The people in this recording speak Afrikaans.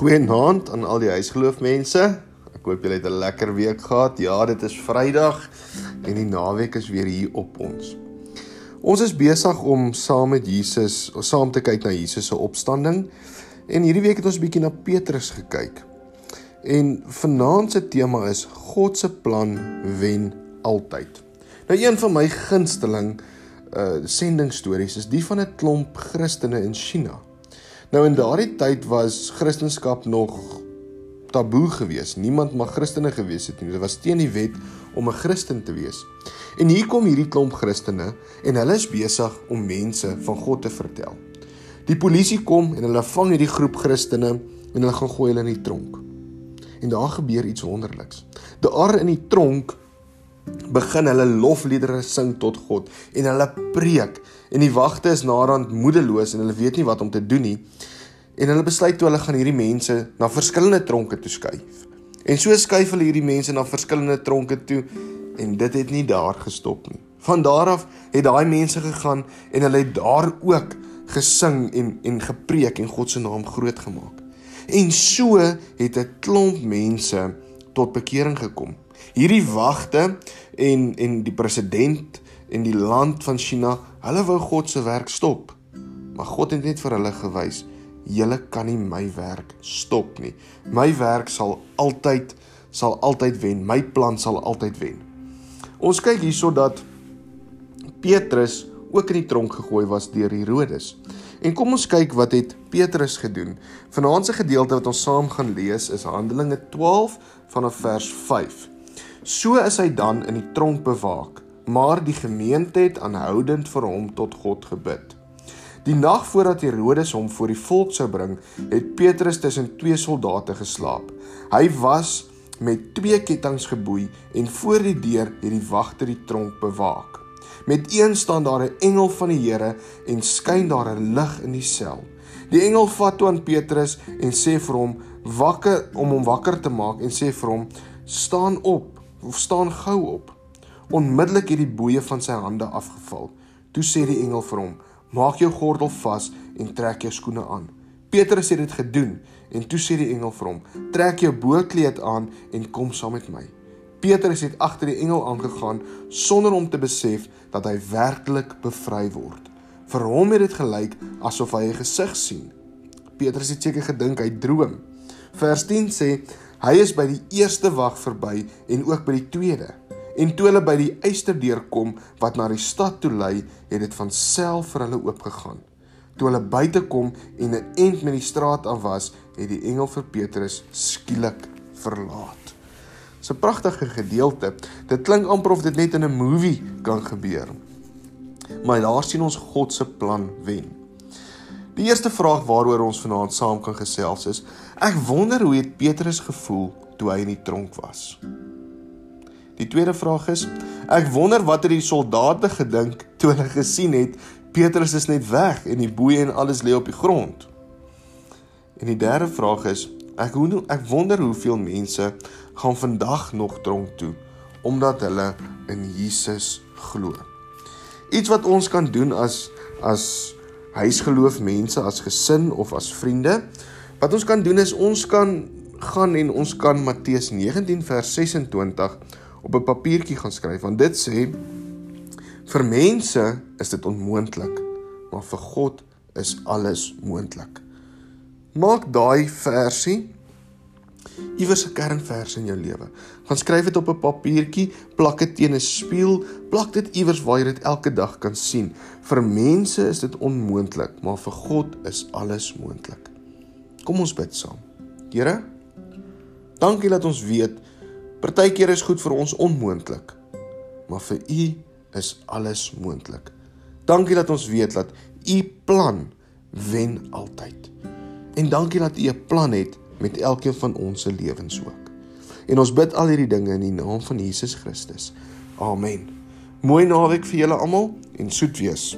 Goeienaand aan al die huisgeloofmense. Ek hoop julle het 'n lekker week gehad. Ja, dit is Vrydag en die naweek is weer hier op ons. Ons is besig om saam met Jesus, saam te kyk na Jesus se opstanding. En hierdie week het ons 'n bietjie na Petrus gekyk. En vanaand se tema is God se plan wen altyd. Nou een van my gunsteling uh sendingstories is die van 'n klomp Christene in China. Nou in daardie tyd was Christendom nog taboe geweest. Niemand mag Christene gewees het nie. Dit was teen die wet om 'n Christen te wees. En hier kom hierdie klomp Christene en hulle is besig om mense van God te vertel. Die polisie kom en hulle vang hierdie groep Christene en hulle gaan gooi hulle in die tronk. En daar gebeur iets wonderliks. Daar in die tronk begin hulle lofliedere sing tot God en hulle preek. En die wagte is naderhand moedeloos en hulle weet nie wat om te doen nie. En hulle besluit toe hulle gaan hierdie mense na verskillende tronke toe skuif. En so skuif hulle hierdie mense na verskillende tronke toe en dit het nie daar gestop nie. Van daar af het daai mense gegaan en hulle het daar ook gesing en en gepreek en God se naam groot gemaak. En so het 'n klomp mense tot bekering gekom hierdie wagte en en die president en die land van China, hulle wou God se werk stop. Maar God het net vir hulle gewys, julle kan nie my werk stop nie. My werk sal altyd sal altyd wen. My plan sal altyd wen. Ons kyk hierso dat Petrus ook in die tronk gegooi was deur Herodes. En kom ons kyk wat het Petrus gedoen. Vanaand se gedeelte wat ons saam gaan lees is Handelinge 12 vanaf vers 5. So is hy dan in die tronk bewaak, maar die gemeente het aanhoudend vir hom tot God gebid. Die nag voordat Herodes hom voor die volk sou bring, het Petrus tussen twee soldate geslaap. Hy was met twee kettinge geboei en voor die deur het die wagter die tronk bewaak. Met een staan daar 'n engel van die Here en skyn daar 'n lig in die sel. Die engel vat toe aan Petrus en sê vir hom wakker om hom wakker te maak en sê vir hom staan op staan gou op. Onmiddellik het die boeye van sy hande afgeval. Toe sê die engel vir hom: "Maak jou gordel vas en trek jou skoene aan." Petrus het dit gedoen en toe sê die engel vir hom: "Trek jou boekleed aan en kom saam met my." Petrus het agter die engel aangegaan sonder om te besef dat hy werklik bevry word. Vir hom het dit gelyk asof hy 'n gesig sien. Petrus het seker gedink hy droom. Vers 10 sê Hy is by die eerste wag verby en ook by die tweede. En toe hulle by die eysterdeur kom wat na die stad toe lei, het dit van self vir hulle oopgegaan. Toe hulle buite kom en 'n end met die straat af was, het die engel vir Petrus skielik verlaat. 'n pragtige gedeelte. Dit klink amper of dit net in 'n movie kan gebeur. Maar daar sien ons God se plan wen. Die eerste vraag waaroor ons vanaand saam kan gesels is: Ek wonder hoe het Petrus gevoel toe hy in die tronk was? Die tweede vraag is: Ek wonder wat het die soldate gedink toe hulle gesien het Petrus is net weg en die boeie en alles lê op die grond? En die derde vraag is: Ek hoe ek wonder hoeveel mense gaan vandag nog tronk toe omdat hulle in Jesus glo. Iets wat ons kan doen as as huisgeloof mense as gesin of as vriende. Wat ons kan doen is ons kan gaan en ons kan Matteus 19 vers 26 op 'n papiertjie gaan skryf want dit sê vir mense is dit onmoontlik, maar vir God is alles moontlik. Maak daai versie iewers 'n kernvers in jou lewe. Gaan skryf dit op 'n papiertjie, plak dit teen 'n spieël, plak dit iewers waar jy dit elke dag kan sien. Vir mense is dit onmoontlik, maar vir God is alles moontlik. Kom ons bid saam. Here, dankie dat ons weet partykeer is goed vir ons onmoontlik, maar vir U is alles moontlik. Dankie dat ons weet dat U plan wen altyd. En dankie dat U 'n plan het met elkeen van ons se lewens ook. En ons bid al hierdie dinge in die naam van Jesus Christus. Amen. Mooi naweek vir julle almal en soet wees.